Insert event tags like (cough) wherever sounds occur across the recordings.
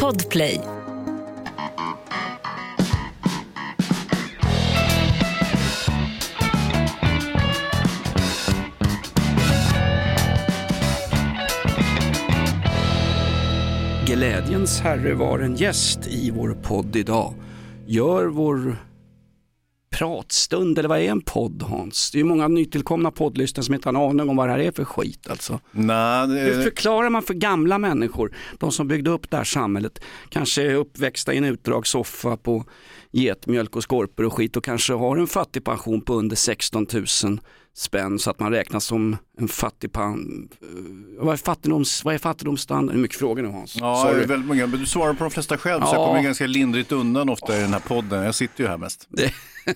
Podplay. Glädjens herre var en gäst i vår podd idag. Gör vår pratstund, eller vad är en podd Hans? Det är ju många nytillkomna poddlyssnare som inte har en aning om vad det här är för skit alltså. Nej, Hur det, förklarar man för gamla människor, de som byggde upp det här samhället, kanske är uppväxta i en utdragssoffa på getmjölk och skorpor och skit och kanske har en fattigpension på under 16 000 spänn så att man räknas som en fattigpan... eh, Vad är, fattigdoms, vad är fattigdomsstandard? Det är mycket frågor nu Hans. ja, det Sorry. är väldigt många, men du svarar på de flesta själv så jag Ja. kommer ganska lindrigt undan ofta i den här podden. Jag sitter ju här mest. Det, (laughs)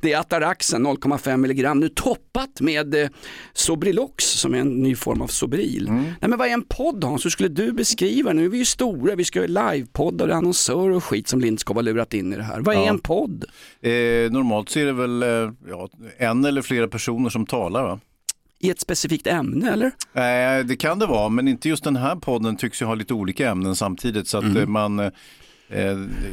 det är Ataraxen 0,5 milligram, nu toppat med eh, Sobrilox som är en ny form av Sobril. Mm. Nej men vad är en podd Hans? Hur skulle du beskriva? Nu är vi ju stora, vi ska ju livepodda och det är annonsörer och skit som Lindskov har lurat in i det här. Vad är Ja. en podd? Eh, normalt så är det väl eh, ja, en eller flera personer som talar va? I ett specifikt ämne eller? Eh, det kan det vara, men inte just den här podden tycks ju ha lite olika ämnen samtidigt. Så att Mm. eh, man, eh,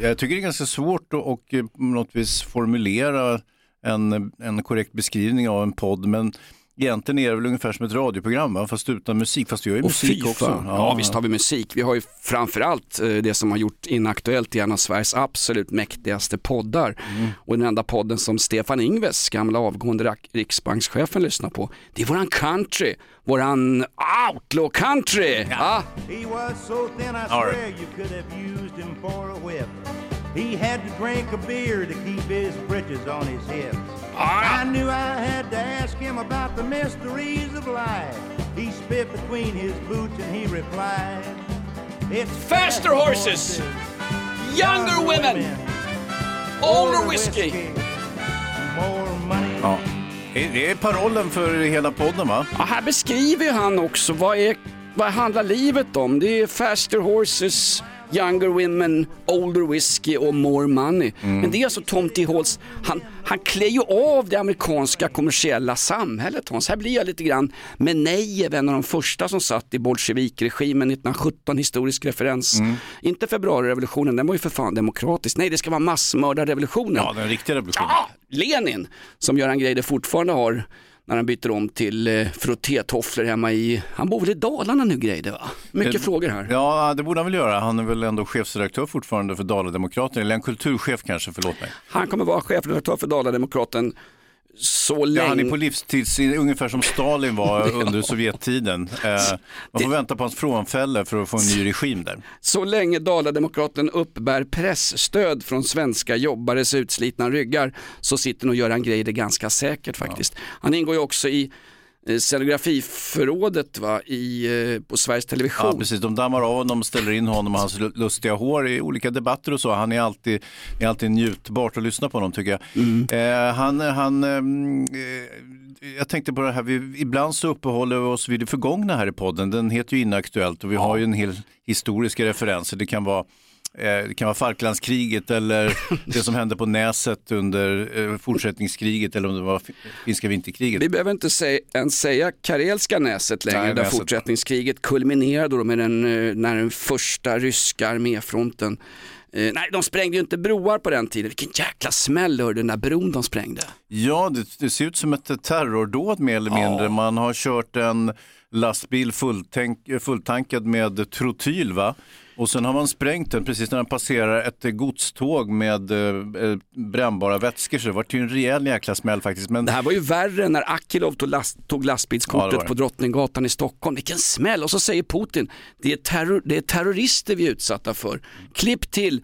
jag tycker det är ganska svårt att och, eh, på något vis formulera en, en korrekt beskrivning av en podd. Men egentligen är det väl ungefär som ett radioprogram, va? fast utan musik. Fast vi har ju Och musik fy också. fan. Ja, visst har vi musik. Vi har ju framförallt eh, det som har gjort Inaktuellt till en av Sveriges absolut mäktigaste poddar. Mm. Och den enda podden som Stefan Ingves, gamla avgående riksbankschefen, lyssnar på. Det är våran country, våran outlaw country. Ja. He was so thin I All right. swear you could have used him for a whip. He had to drink a beer to keep his britches on his hips. Ah. I knew I had to ask him about the mysteries of life. He spit between his boots and he replied, It's Faster horses, younger women, older whiskey. more money. Ja. Det det är parollen för hela podden va? Ja, här beskriver ju han också vad, är, vad handlar livet om. Det är faster horses, younger women, older whiskey och more money. Men det är alltså Tom T. Halls, han, han klär ju av det amerikanska kommersiella samhället Hans. Här blir jag lite grann Menejev, en av de första som satt i bolsjevikregimen 1917, historisk referens. Inte februarirevolutionen, den var ju för fan demokratisk. Nej, det ska vara massmördarrevolutionen. Ja, den riktiga revolutionen. Ja, Lenin som gör en grej det fortfarande har när han byter om till eh, frottétofflor hemma i, han bor väl i Dalarna nu Greide va? Mycket Eh, frågor här. Ja, det borde han väl göra. Han är väl ändå chefsredaktör fortfarande för Dala-Demokraterna, eller en kulturchef kanske, förlåt mig. Han kommer vara chefredaktör för Dalademokraten så Ja, länge. han är på livstids, ungefär som Stalin var (laughs) under Sovjettiden. Eh, man får vänta på hans frånfälle för att få en ny regim där. Så länge Dalademokraten uppbär pressstöd från svenska jobbares utslitna ryggar så sitter nog Göran Greider ganska säkert faktiskt. Han ingår ju också i scenografiförrådet va, i, eh, på Sveriges Television. Ja, precis. De dammar av honom, ställer in honom och hans lu- lustiga hår i olika debatter och så. Han är alltid, är alltid njutbart att lyssna på honom tycker jag. Eh, han, han, ehm, eh, jag tänkte på det här, vi, ibland så uppehåller vi oss vid det förgångna här i podden. Den heter ju Inaktuellt och vi har ju en hel historiska referenser. Det kan vara eh, det kan vara Falklandskriget eller (laughs) det som hände på Näset under eh, fortsättningskriget eller om det var fi- finska vinterkriget. Vi behöver inte säga, ens säga Karelska näset längre, Nej, där näset. fortsättningskriget kulminerade då med den, eh, när den första ryska arméfronten Eh, nej, de sprängde ju inte broar på den tiden. Vilken jäkla smäll hörde den där bron de sprängde. Ja, det, det ser ut som ett terrordåd mer eller mindre. Man har kört en lastbil fulltank, fulltankad med trotyl va? Och sen har man sprängt den precis när den passerar ett eh, godståg med eh, eh, brännbara vätskor. Så det var ju en rejäl jäkla smäll faktiskt. Men Det här var ju värre när Akilov tog, last, tog Ja, lastbilskortet det. på Drottninggatan i Stockholm. Vilken smäll! Och så säger Putin, det är, terror, det är terrorister vi är utsatta för. Klipp till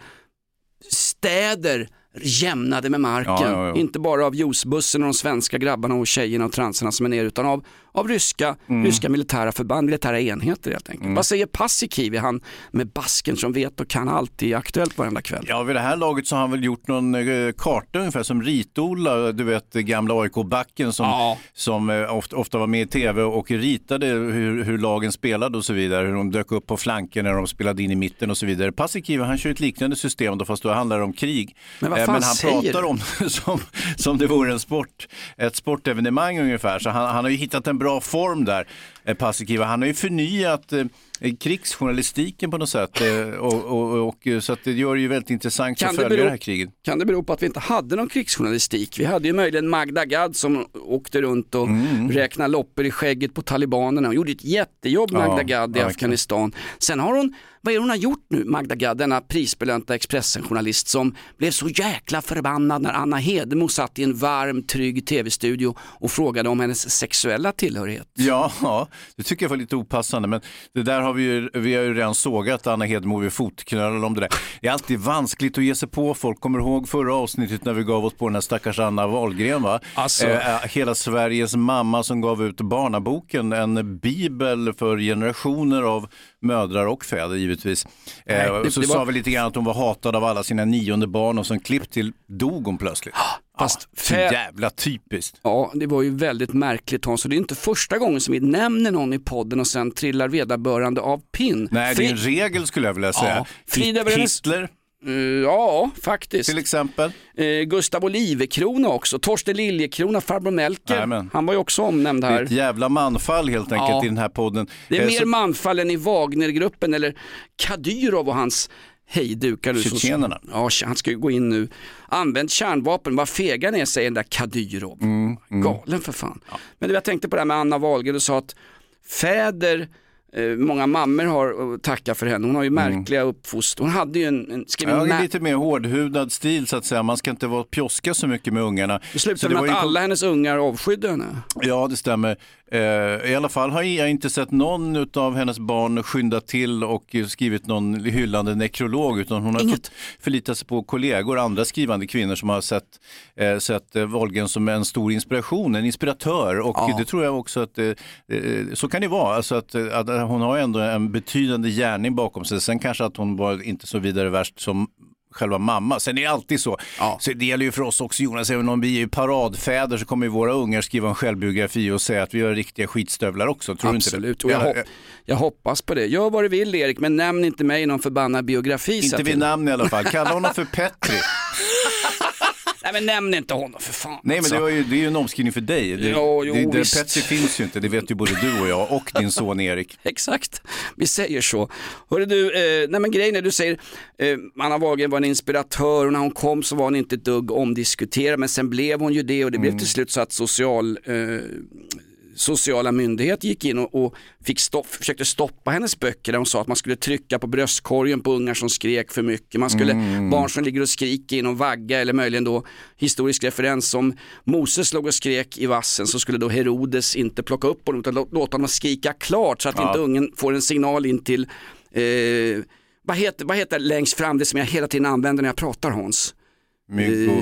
städer jämnade med marken. Ja, ja, ja. Inte bara av juicebussen och de svenska grabbarna och tjejerna och transerna som är nere utan av, av ryska, Mm. ryska militära förband, militära enheter helt enkelt. Vad säger Paasikivi, han med basken som vet och kan allt i Aktuellt varenda kväll? Ja, vid det här laget så har han väl gjort någon eh, karta ungefär som Rit-Ola, du vet gamla AIK-backen som, som eh, ofta, ofta var med i tv och ritade hur, hur lagen spelade och så vidare, hur de dök upp på flanken när de spelade in i mitten och så vidare. Paasikivi han kör ett liknande system då fast då handlar det om krig. Men vad Men han pratar du? om det (laughs) som, som det vore en sport, ett sportevenemang ungefär. Så han, han har ju hittat en bra form där, eh, Paasikivi. Han har ju förnyat eh, eh, krigsjournalistiken på något sätt. eh, Och, och, och, så att det gör det ju väldigt intressant Kan att det följa bero- det här kriget. Kan det bero på att vi inte hade någon krigsjournalistik? Vi hade ju möjligen Magda Gad som åkte runt och Mm. räknade loppor i skägget på talibanerna. Hon gjorde ett jättejobb Ja, Magda Gad i verkligen. Afghanistan. Sen har hon, vad är det hon har gjort nu Magda Gad, denna prisbelönta Expressen-journalist som blev så jäkla förbannad när Anna Hedemo satt i en varm, trygg tv-studio och frågade om hennes sexuella tillhörighet. Ja, ja, (laughs) det tycker jag var lite opassande. Men det där har vi ju, vi har ju redan sågat Anna Hedemo vid fotknölar om det där. Det är alltid vanskligt att ge sig på folk. Kommer du ihåg förra avsnittet när vi gav oss på den här stackars Anna Wahlgren? Va? Alltså. Eh, hela Sveriges mamma som gav ut Barnaboken, en bibel för generationer av mödrar och fäder givetvis. Eh, Nej, det- så det var- sa vi lite grann att hon var hatad av alla sina nionde barn och som klipp till dog hon plötsligt. Fast ja, så fä- jävla typiskt. Ja, det var ju väldigt märkligt Hans och det är inte första gången som vi nämner någon i podden och sen trillar vederbörande av pinn. Nej, det är en Fri- regel skulle jag vilja säga. Ja, Frida Hitler Eh, Ja, faktiskt. till exempel. Eh, Gustav Olivekrona också, Torsten Liljekrona, farbror Melker. Jajamän. Han var ju också omnämnd Det är här. ett jävla manfall helt enkelt Ja. i den här podden. Det är Eh, mer så- manfall än i Wagnergruppen eller Kadyrov och hans hejdukar. som- Tjetjenerna. Ja, han ska ju gå in nu. Använt kärnvapen, vad fega ni är säger den där Kadyrov. Mm, Galen för fan. Men du, jag tänkte på det här med Anna Wahlgren, du sa att fäder Många mammor har att tacka för henne. Hon har ju märkliga uppfostran. Hon hade ju en, en Mm. Ja, lite mer hårdhudad stil så att säga. Man ska inte vara pjoska så mycket med ungarna. Det slutade med att alla hennes ungar avskydde henne. Ja, det stämmer. Eh, I alla fall har jag inte sett någon av hennes barn skynda till och skrivit någon hyllande nekrolog utan hon har Inget. fått förlita sig på kollegor, andra skrivande kvinnor som har sett, eh, sett eh, Wahlgren som en stor inspiration, en inspiratör och Ja. det tror jag också att eh, eh, så kan det vara. Alltså att, eh, att hon har ändå en betydande gärning bakom sig. Sen kanske att hon var inte så vidare värst som själva mamma. Sen är det alltid så. Ja. så det gäller ju för oss också Jonas, även om vi är paradfäder så kommer ju våra ungar skriva en självbiografi och säga att vi gör riktiga skitstövlar också. Tror Absolut, du inte och jag, Ja, hopp, jag hoppas på det. Gör vad du vill Erik, men nämn inte mig i någon förbannad biografi. Inte vid namn i alla fall. Kalla honom för (laughs) Petri. Nej men nämn inte honom för fan. Nej men alltså. det, var ju, det är ju en omskrivning för dig. Det, Jo, jo, det, det, visst. Petri finns ju inte, det vet ju både du och jag och din son Erik. (laughs) Exakt, vi säger så. Hörru du, eh, nej men grejen är du säger eh, Anna Wahlgren var en inspiratör och när hon kom så var hon inte dugg omdiskuterad men sen blev hon ju det och det blev till slut så att social eh, sociala myndigheter gick in och, och fick stopp, försökte stoppa hennes böcker där hon sa att man skulle trycka på bröstkorgen på ungar som skrek för mycket. Man skulle, barn som ligger och skriker i någon vagga eller möjligen då historisk referens som Moses låg och skrek i vassen så skulle då Herodes inte plocka upp honom utan lå- låta honom skrika klart så att Ja. inte ungen får en signal in till eh, vad heter, vad heter längst fram det som jag hela tiden använder när jag pratar Hans? Myggo,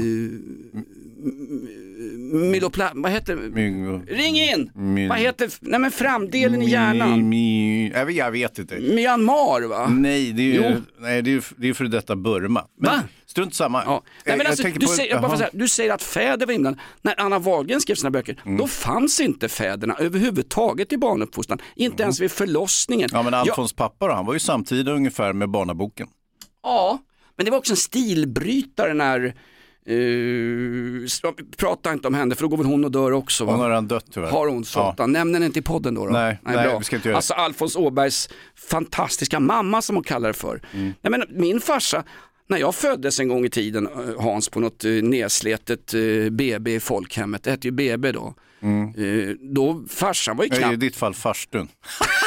Milopla, vad heter myggo. Ring in! Min- Vad heter, nej men framdelen i hjärnan? Mi, jag, vet, jag vet inte. Myanmar va? Nej, det är ju, Jo. nej, det är, det är för detta Burma. Men Va? strunt samma. Ja. Nej, Eh, men alltså, du, på- säger, jag bara säga, du säger att fäder var inblandade. När Anna Wahlgren skrev sina böcker, Mm. då fanns inte fäderna överhuvudtaget i barnuppfostran. Inte ens vid förlossningen. Ja men Alfons pappa då, han var ju samtida ungefär med Barnaboken. ja, men det var också en stilbrytare när Uh, prata inte om henne för då går väl hon och dör också. Va? Hon har redan dött tyvärr. Har hon? Satan. Nämn henne inte i podden då. då. Nej, nej, vi ska inte göra det. Alltså Alfons Åbergs fantastiska mamma som hon kallar det för. Mm. Nej, men min farsa, när jag föddes en gång i tiden, eh, Hans, på något eh, nedsletet BB i folkhemmet, det hette ju BB då. Eh, Då farsan var ju Mm. I knappt, ditt fall farstun. (laughs)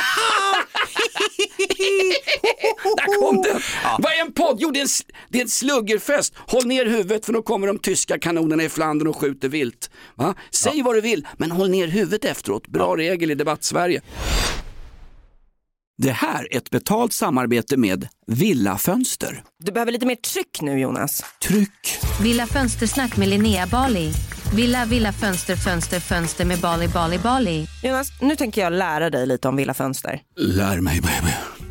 (laughs) där kom den! Vad är en podd? Jo det är en, det är en sluggerfest. Håll ner huvudet för då kommer de tyska kanonerna i Flandern och skjuter vilt. Va? Säg vad du vill, men håll ner huvudet efteråt. Bra regel i debatt-Sverige. Det här är ett betalt samarbete med Villa Fönster. Du behöver lite mer tryck nu Jonas. Tryck! Villa Fönstersnack med Linnea Bali. Villa, villa, fönster, fönster, fönster med Bali, Bali, Bali. Jonas, nu tänker jag lära dig lite om Villa Fönster. Lär mig baby.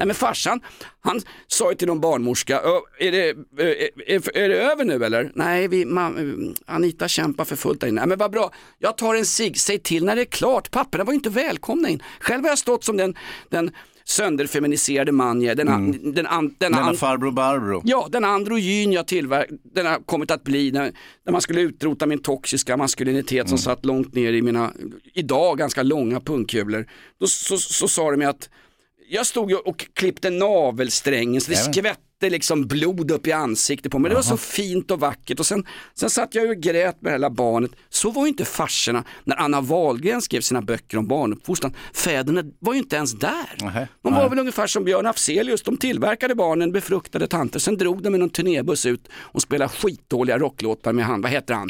Nej men farsan, han sa ju till någon barnmorska, "Ö, är det, är, är, det över nu eller? Nej, vi, ma, Anita kämpar för fullt där inne. Nej men vad bra, jag tar en cigg, säg till när det är klart. Papporna var ju inte välkomna in. Själv har jag stått som den, den sönderfeminiserade man jag är, den, an- den, an, den, Denna farbror Barbro. Ja, den androgyn jag tillverk, den har kommit att bli när, när man skulle utrota min toxiska maskulinitet som satt långt ner i mina, idag ganska långa pungkulor. Då så, så, så sa de att jag stod ju och klippte navelsträngen så det Jajamän. skvätte liksom blod upp i ansiktet på mig. Det var så fint och vackert och sen, sen satt jag och grät med hela barnet. Så var ju inte farsorna när Anna Wahlgren skrev sina böcker om barnuppfostran. Fäderna var ju inte ens där. Nähä. De var Nej. väl ungefär som Björn Afzelius, de tillverkade barnen, befruktade tanter, sen drog de med någon turnébuss ut och spelade skitdåliga rocklåtar med han, vad heter han?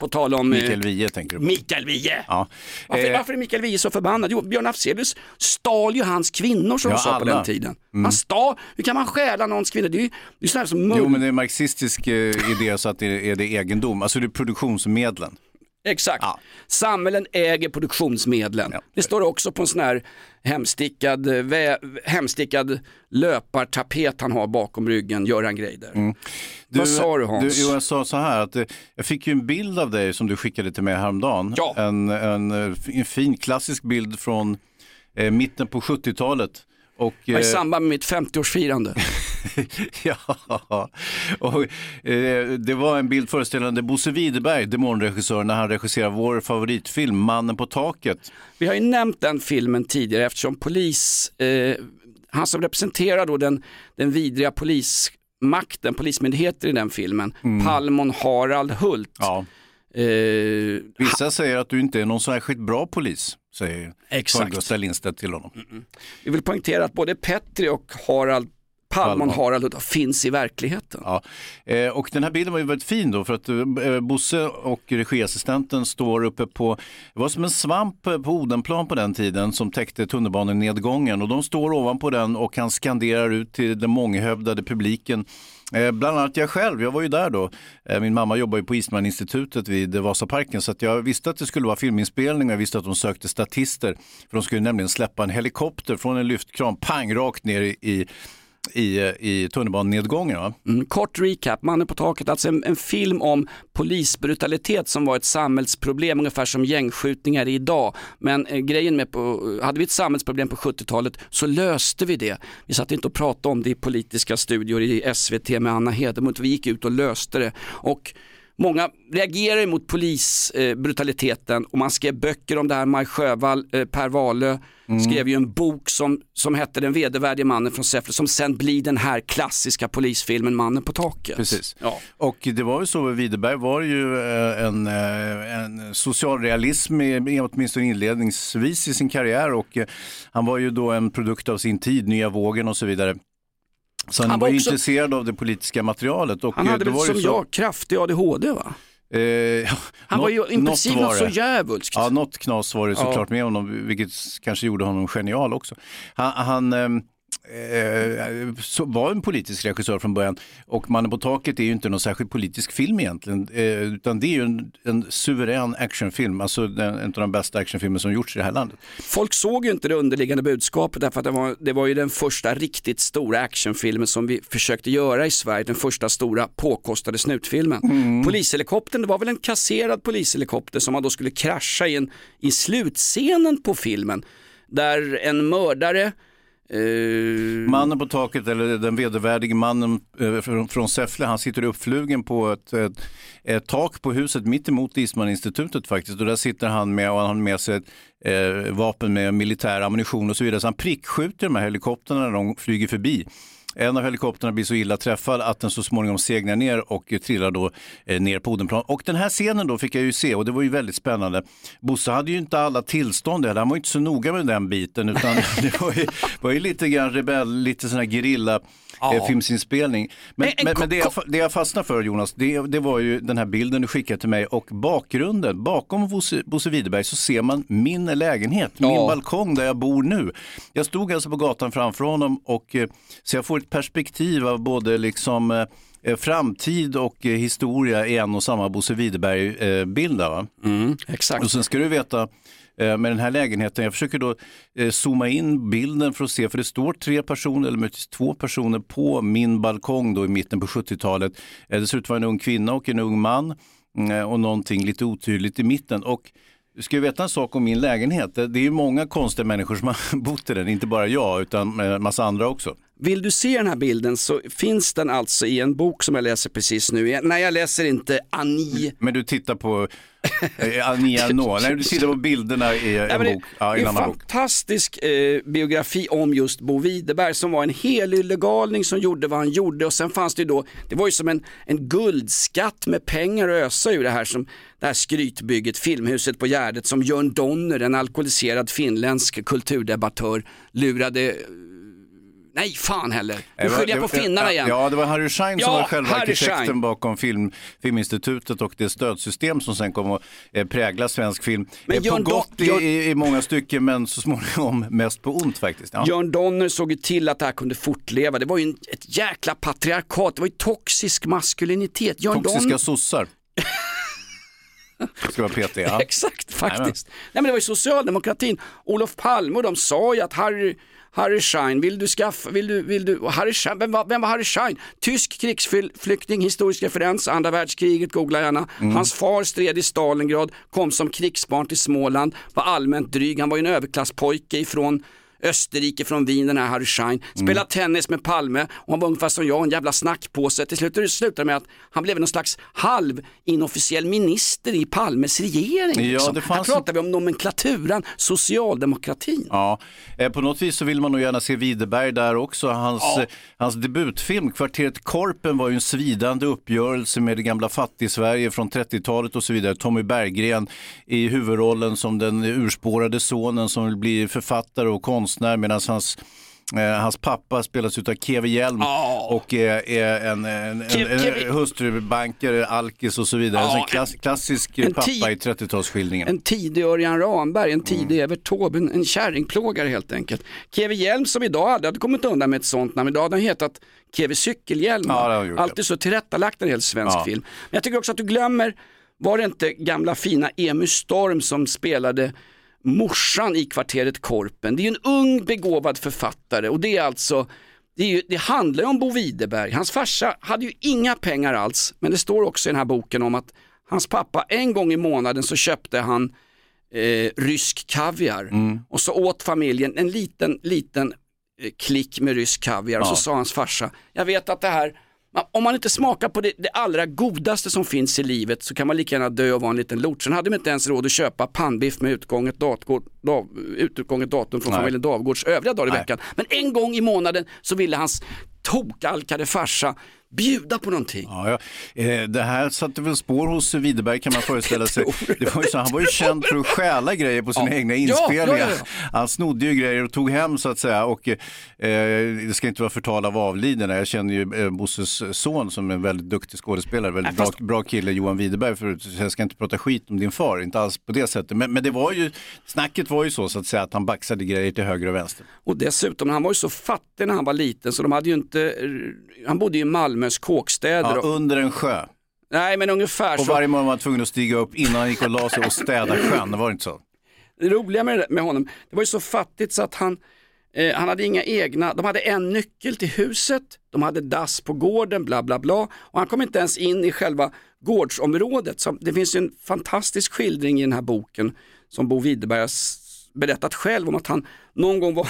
På tal om eh, Mikael Wiehe tänker du på. Mikael Wiehe. Ja. Varför, Eh, varför är Mikael Wiehe så förbannad? Jo, Björn Afzelius stal ju hans kvinnor som Ja, de sa på alla. den tiden. Han stal, hur kan man stjäla någons kvinnor? Det är ju det är som. Jo men det är en marxistisk eh, idé så att det är det egendom, alltså det är produktionsmedlen. Exakt. Ja. Samhällen äger produktionsmedlen. Ja. Det står också på en sån här hemstickad, eh, hemstickad löpartapet han har bakom ryggen, Göran Greider. Mm. Vad sa du, Hans? jo, jag sa så här att eh, jag fick ju en bild av dig som du skickade till mig häromdagen. Ja. En, en, eh, en fin klassisk bild från eh, mitten på 70-talet. Och, I eh, samband med mitt 50-årsfirande. (laughs) (laughs) ja, och, eh, det var en bild föreställande Bosse Widerberg, demonregissör, när han regisserar vår favoritfilm Mannen på taket. Vi har ju nämnt den filmen tidigare eftersom polis, eh, han som representerar då den, den vidriga polismakten, polismyndigheter i den filmen, Palmon Harald Hult. Ja. Eh, Vissa säger att du inte är någon särskilt bra polis, säger Exakt. Carl Gustaf Lindstedt till honom. vi vill poängtera att både Petri och Harald, Palmon. Harald Hult finns i verkligheten. Ja. Eh, och den här bilden var ju väldigt fin då för att eh, Bosse och regiassistenten står uppe på, det var som en svamp eh, på Odenplan på den tiden som täckte tunnelbanenedgången och de står ovanpå den och han skanderar ut till den månghövdade publiken. Eh, bland annat jag själv, jag var ju där då. Eh, min mamma jobbar ju på Eastman-institutet vid Vasaparken så att jag visste att det skulle vara filminspelning och jag visste att de sökte statister. För de skulle nämligen släppa en helikopter från en lyftkran, pang, rakt ner i, i i, i tunnelbanenedgången. Va? Mm, kort recap, Mannen på taket, alltså en, en film om polisbrutalitet som var ett samhällsproblem ungefär som gängskjutningar idag. Men eh, grejen med på, hade vi ett samhällsproblem på 70-talet så löste vi det. Vi satt inte och pratade om det i politiska studior i SVT med Anna Hedemuth, vi gick ut och löste det. Och Många reagerar emot polisbrutaliteten och man skrev böcker om det här. Maj Sjövall, eh, Per Wahlöö skrev ju en bok som, som hette Den vedervärdige mannen från Säffle som sen blir den här klassiska polisfilmen Mannen på taket. Precis. Ja. Och det var ju så, Widerberg var ju eh, en, eh, en socialrealism, i- åtminstone inledningsvis i sin karriär och eh, han var ju då en produkt av sin tid, nya vågen och så vidare. Så han, Han var, var också- intresserad av det politiska materialet. Och Han eh, hade det väl som så- jag kraftig ADHD va? Eh, ja, (laughs) Han var ju i något något så djävulskt. Ja, något knas var det Ja. såklart med honom, vilket kanske gjorde honom genial också. Han, han, ehm, eh, var en politisk regissör från början. Och Mannen på taket är ju inte någon särskilt politisk film egentligen, eh, utan det är ju en, en suverän actionfilm, alltså den, en av de bästa actionfilmer som gjorts i det här landet. Folk såg ju inte det underliggande budskapet därför att det var, det var ju den första riktigt stora actionfilmen som vi försökte göra i Sverige, den första stora påkostade snutfilmen. Polishelikoptern, det var väl en kasserad polishelikopter som man då skulle krascha i, en, i slutscenen på filmen där en mördare Uh... Mannen på taket, eller den vedervärdige mannen eh, från, Säffle, han sitter uppflugen på ett, ett, ett tak på huset mitt emot Ismaninstitutet faktiskt. Och där sitter han med och han har med sig ett eh, vapen med militär ammunition och så vidare. Så han prickskjuter de här helikoptrarna när de flyger förbi. En av helikoptrarna blir så illa träffad att den så småningom segnar ner och trillar då eh, ner på Odenplan. Och den här scenen då fick jag ju se och det var ju väldigt spännande. Bosse hade ju inte alla tillstånd, heller, han var ju inte så noga med den biten utan (laughs) det var ju, var ju lite grann rebell, lite sån här gerilla eh, filmsinspelning. Men, En- en men, men det, jag, det jag fastnade för Jonas, det, det var ju den här bilden du skickade till mig och bakgrunden, bakom Bosse, Bosse Widerberg så ser man min lägenhet, min balkong där jag bor nu. Jag stod alltså på gatan framför honom och eh, så jag får ett perspektiv av både liksom eh, eh, framtid och historia i en och samma Bosse Widerberg-bild. mm, exakt. Och sen ska du veta Eh, med den här lägenheten, jag försöker då eh, zooma in bilden för att se, för det står tre personer, eller möjligtvis två personer på min balkong då i mitten på 70-talet. Eh, det ser ut att vara en ung kvinna och en ung man och någonting lite otydligt i mitten. Och du ska ju veta en sak om min lägenhet. Det det är ju många konstiga människor som har (laughs) bott i den, inte bara jag utan en massa andra också. Vill du se den här bilden så finns den alltså i en bok som jag läser precis nu. Nej, jag läser inte Annie. Men du tittar på eh, Nå, (laughs) nej du tittar på bilderna i en det, bok. Ja, det i en en annan bok. fantastisk eh, biografi om just Bo Widerberg som var en helylle galning som gjorde vad han gjorde och sen fanns det ju då, det var ju som en, en guldskatt med pengar att ösa ur det här som det här skrytbygget, Filmhuset på Gärdet som Jörn Donner, en alkoholiserad finländsk kulturdebattör, lurade eh, Nej, fan heller. Nu skyller jag på finnarna igen. Ja, det var Harry Schein som Ja, var själva Harry arkitekten Schein. bakom film, Filminstitutet och det stödsystem som sen kom att eh, prägla svensk film. Men Eh, på Jörn Don- gott i, i, många stycken men så småningom mest på ont faktiskt. Ja. Jörn Donner såg ju till att det här kunde fortleva. Det var ju en, ett jäkla patriarkat, det var ju toxisk maskulinitet. Jörn Toxiska Donner... sossar. Ska vara PT, ja. (laughs) Exakt, faktiskt. Nej, men det var ju socialdemokratin, Olof Palme och de sa ju att Harry, Harry Schein, vill du skaffa, vill du, vill du, Harry Schein, vem, var, vem var Harry Schein? Tysk krigsflykting, historisk referens, andra världskriget, googla gärna. Hans far stred i Stalingrad, kom som krigsbarn till Småland, var allmänt dryg, han var ju en överklasspojke ifrån Österrike från Wien, den här Harry Schein. Spelade tennis med Palme och han var ungefär som jag, en jävla snackpåse. Till slut det slutade med att han blev någon slags halv inofficiell minister i Palmes regering. Ja, liksom. det Här fanns- pratar vi om nomenklaturan, socialdemokratin. Ja, eh, på något vis så vill man nog gärna se Widerberg där också. Hans, Ja. eh, hans debutfilm, Kvarteret Korpen, var ju en svidande uppgörelse med det gamla fattig-Sverige från 30-talet och så vidare. Tommy Berggren i huvudrollen som den urspårade sonen som vill bli författare och konstnär medan hans Eh, hans pappa spelas av Keve Hjelm Ja. och är, är en, en, Ke- en, en hustrubankare, alkis och så vidare. Ja, en klass, klassisk en pappa i 30-talsskildringen. En tidig Örjan Ramberg, en tidig Mm. Evert Taube, en, en kärringplågare helt enkelt. Keve Hjelm som idag aldrig hade kommit undan med ett sånt namn, idag hade han hetat Keve Cykelhjälm. Ja, det Alltid så tillrättalagt en hel svensk Ja. film. Men jag tycker också att du glömmer, var det inte gamla fina Emu Storm som spelade morsan i kvarteret Korpen. Det är ju en ung begåvad författare och det är alltså det, är ju, det handlar ju om Bo Widerberg. Hans farsa hade ju inga pengar alls, men det står också i den här boken om att hans pappa en gång i månaden så köpte han eh, rysk kaviar och så åt familjen en liten, liten eh, klick med rysk kaviar och så Ja. sa hans farsa, jag vet att det här om man inte smakar på det, det allra godaste som finns i livet så kan man lika gärna dö och vara en liten lort. Sen hade de inte ens råd att köpa pannbiff med utgånget, datgård, dav, utgånget datum från Nej. familjen Davgårds övriga dagar i Nej. veckan. Men en gång i månaden så ville hans tokalkade farsa bjuda på någonting. Ja, ja. Eh, det här satte väl spår hos Widerberg kan man (laughs) föreställa sig. Det var ju så, han var ju känd för att stjäla grejer på sina Ja. egna inspelningar. Han snodde ju grejer och tog hem så att säga. Och, eh, det ska inte vara förtal av avlidna. Jag känner ju eh, Bosses son som är en väldigt duktig skådespelare. Väldigt Nej, bra, fast- bra kille, Johan Widerberg. För, jag ska inte prata skit om din far, inte alls på det sättet. Men, men det var ju, snacket var ju så, så att säga att han baxade grejer till höger och vänster. Och dessutom, han var ju så fattig när han var liten så de hade ju inte, han bodde i Malmös kåkstäder. Ja, och, under en sjö. nej men ungefär Och så. varje morgon var han tvungen att stiga upp innan han gick och la sig och städa sjön. Det var inte så? Det roliga med, med honom, det var ju så fattigt så att han, eh, han hade inga egna, de hade en nyckel till huset, de hade dass på gården, bla bla bla. Och han kom inte ens in i själva gårdsområdet. Så det finns ju en fantastisk skildring i den här boken som Bo Widerberg har berättat själv om att han någon gång var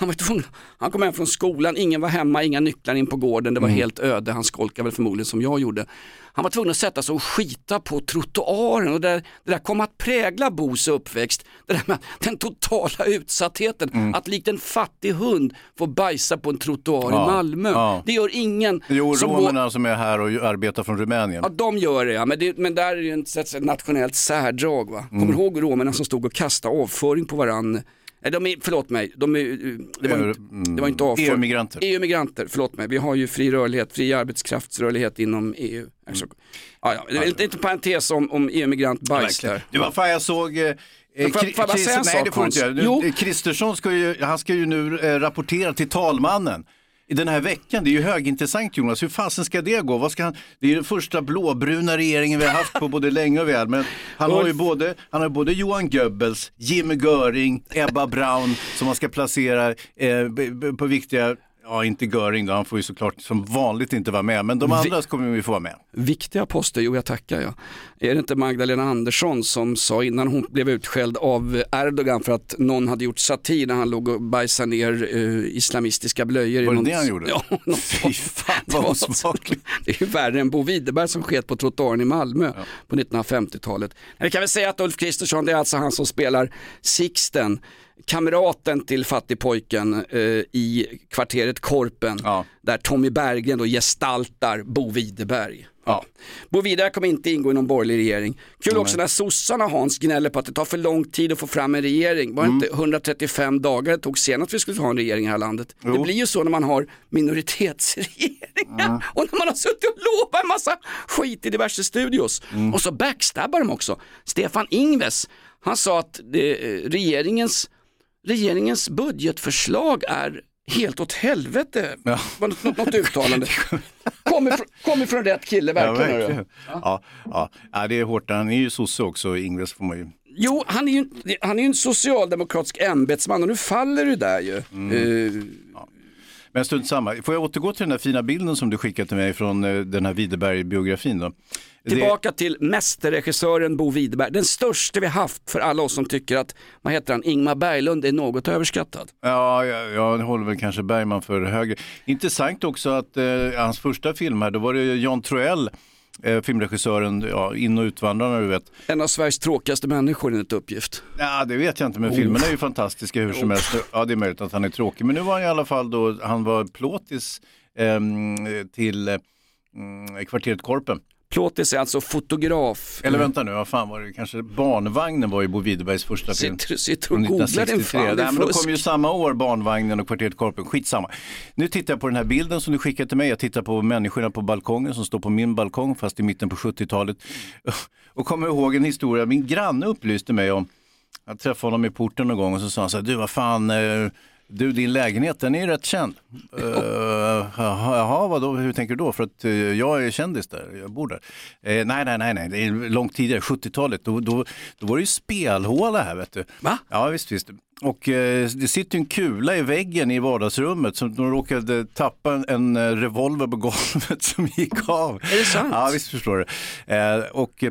han, var tvungen, han kom hem från skolan, ingen var hemma, inga nycklar in på gården, det var helt öde, han skolkade väl förmodligen som jag gjorde. Han var tvungen att sätta sig och skita på trottoaren och det, där- det där kom att prägla Bos uppväxt. Det där med den totala utsattheten, att likt en fattig hund få bajsa på en trottoar Ja, i Malmö. ja. Det gör ingen Jo, som går, romerna som är här och arbetar från Rumänien. Ja, de gör det ja, men, det, men där är det ett, ett nationellt särdrag. Va? Mm. Kommer du ihåg romerna som stod och kastade avföring på varann? Nej, de är, förlåt mig, de är, det, var inte, det var inte avföring. EU-migranter. EU-migranter, förlåt mig. Vi har ju fri rörlighet, fri arbetskraftsrörlighet inom EU. Alltså, ja, ja, det är lite, lite parentes om, om EU-migrant-bajs där. Du, vad fan, jag såg... Eh, Men får- jag bara säga en nej, sak, det får du inte göra. Kristersson ska ju, han ska ju nu eh, rapportera till talmannen. I den här veckan, det är ju högintressant Jonas, hur fasen ska det gå? Vad ska han, det är den första blåbruna regeringen vi har haft på både länge och väl, men han har ju både, han har både Johan Goebbels, Jimmy Göring, Ebba Braun som man ska placera eh, på viktiga, ja inte Göring då, han får ju såklart som vanligt inte vara med, men de andra kommer vi få vara med. Viktiga poster, jo jag tackar ja. Är det inte Magdalena Andersson som sa innan hon blev utskälld av Erdogan för att någon hade gjort satir när han låg och bajsade ner eh, islamistiska blöjor. Var det någon- det han gjorde? Ja, (laughs) någon- Fy fan vad osmakligt. (laughs) Det är ju värre än Bo Widerberg som sket på trottoaren i Malmö på 1950-talet. Men Vi kan väl säga att Ulf Kristersson, det är alltså han som spelar Sixten, kamraten till fattigpojken eh, i kvarteret Korpen, Ja. där Tommy Berggren då gestaltar Bo Widerberg. Ja. Bo Widerberg kommer inte ingå i någon borgerlig regering. Kul också när sossarna Hans gnäller på att det tar för lång tid att få fram en regering. Var det inte 135 dagar det tog senast vi skulle ha en regering i det här landet? Det blir ju så när man har minoritetsregeringar (laughs) och när man har suttit och lovat en massa skit i diverse studios. Och så backstabbar de också. Stefan Ingves, han sa att eh, regeringens, regeringens budgetförslag är helt åt helvete. Ja. Något, något, uttalande. Kommer från, kommer från rätt kille, Ja, verkligen. hörru. verkligen. Ja, ja. ja, det är hårt. Han är ju sosse också, Ingves får man ju. Jo, han är ju, han är ju en socialdemokratisk ämbetsman och nu faller det där ju. Eh, Men strunt samma. Får jag återgå till den där fina bilden som du skickade till mig från eh, den här Widerberg-biografin då? Det- tillbaka till mästerregissören Bo Widerberg, den största vi haft för alla oss som tycker att, vad heter han, Ingmar Berglund är något överskattad. Ja, jag, jag håller väl kanske Bergman för högre. Intressant också att eh, hans första film här, då var det Jan Troell, eh, filmregissören, ja, in och utvandrarna du vet. En av Sveriges tråkigaste människor enligt uppgift. Ja, det vet jag inte, men Oh. filmerna är ju fantastiska hur som helst. Ja, det är möjligt att han är tråkig, men nu var han i alla fall då, han var plåtis ehm, till eh, kvarteret Korpen. Plåtis är alltså fotograf. Eller vänta nu, vad fan var det? Kanske Barnvagnen var ju Bo Widerbergs första film. Sitter, sitter och googlar din 1963. fan, det Nej, men fusk. kom ju samma år, Barnvagnen och Kvarteret Korpen. Skitsamma. Nu tittar jag på den här bilden som du skickade till mig. Jag tittar på människorna på balkongen som står på min balkong, fast i mitten på 70-talet. (laughs) Och kommer ihåg en historia. Min granne upplyste mig om, jag träffade honom i porten någon gång och så sa han så här, du vad fan, eh, du din lägenhet den är ju rätt känd. Uh, jaha, vadå, hur tänker du då? För att eh, jag är kändis där, jag bor där. Eh, nej, nej, nej, nej, det är långt tidigare, 70-talet. Då, då, då var det ju spelhåla här vet du. Va? Ja, visst, visst. Och eh, det sitter en kula i väggen i vardagsrummet som de råkade tappa en, en revolver på (laughs) golvet som gick av. Är det sant? Ja, visst förstår du. Eh, och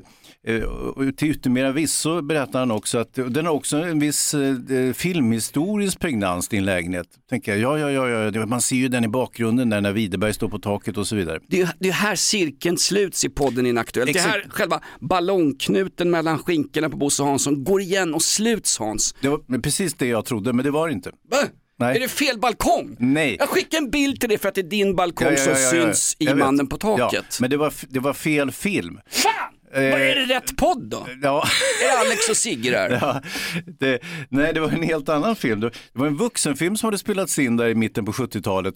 till yttermera visso berättar han också att den har också en viss eh, filmhistorisk pregnans, din lägenhet. Tänker jag, ja, ja, ja, ja, man ser ju den i bakgrunden där när Widerberg står på taket och så vidare. Det är, det är här cirkeln sluts i podden Inaktuellt. Det är här själva ballongknuten mellan skinkorna på Bosse Hansson går igen och sluts Hans. Det var precis det jag trodde, men det var det inte. Va? Nej. Är det fel balkong? Nej. Jag skickar en bild till dig för att det är din balkong Ja, ja, ja, som syns i. Mannen på taket. Men det var, det var fel film. Fan! Vad är det rätt podd då? Ja. Är det Alex och Sigge där? (laughs) Ja, det, nej, det var en helt annan film. Det var en vuxenfilm som hade spelats in där i mitten på 70-talet.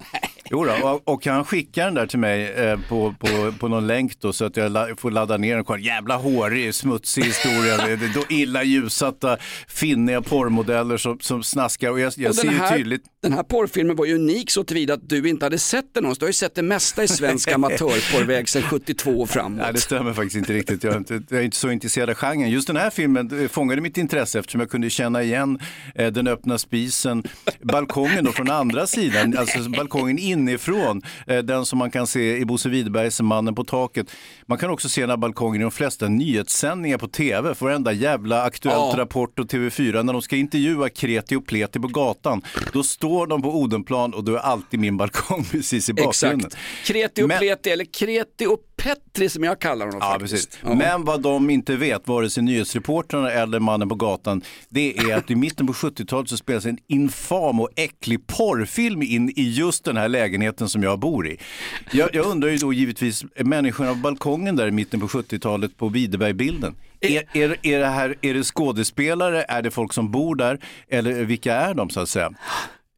Jo då, och, och han skickade den där till mig eh, på, på, på någon länk då, så att jag la, får ladda ner den. Jävla hårig, smutsig historia. Då illa ljussatta, finniga porrmodeller som, som snaskar. Och jag, jag Och ser ju här, tydligt. Den här porrfilmen var ju unik så tillvida att du inte hade sett den någonstans. Du har ju sett det mesta i svensk (laughs) amatörporrväg sedan 72 och framåt. Nej, det stämmer faktiskt inte riktigt. Jag är inte, jag är inte så intresserad av genren. Just den här filmen eh, fångade mitt intresse eftersom jag kunde känna igen eh, den öppna spisen, balkongen då från andra sidan, alltså balkongen inifrån, eh, den som man kan se i Bosse Widerbergs Mannen på taket. Man kan också se den här balkongen i de flesta nyhetssändningar på tv, för varenda jävla Aktuellt Ja. Rapport och TV4, när de ska intervjua Kreti och Pleti på gatan, då står de på Odenplan och då är alltid min balkong (laughs) precis i bakgrunden. Exakt. Kreti och Men- Pleti, eller Kreti och Petri som jag kallar honom Ja, faktiskt. Ja. Men vad de inte vet, vare sig nyhetsreportrarna eller mannen på gatan, det är att i mitten på 70-talet så spelas en infam och äcklig porrfilm in i just den här lägenheten som jag bor i. Jag, jag undrar ju då givetvis, människorna på balkongen där i mitten på 70-talet på Widerbergbilden, är, är, är, det här, är det skådespelare, är det folk som bor där eller vilka är de så att säga?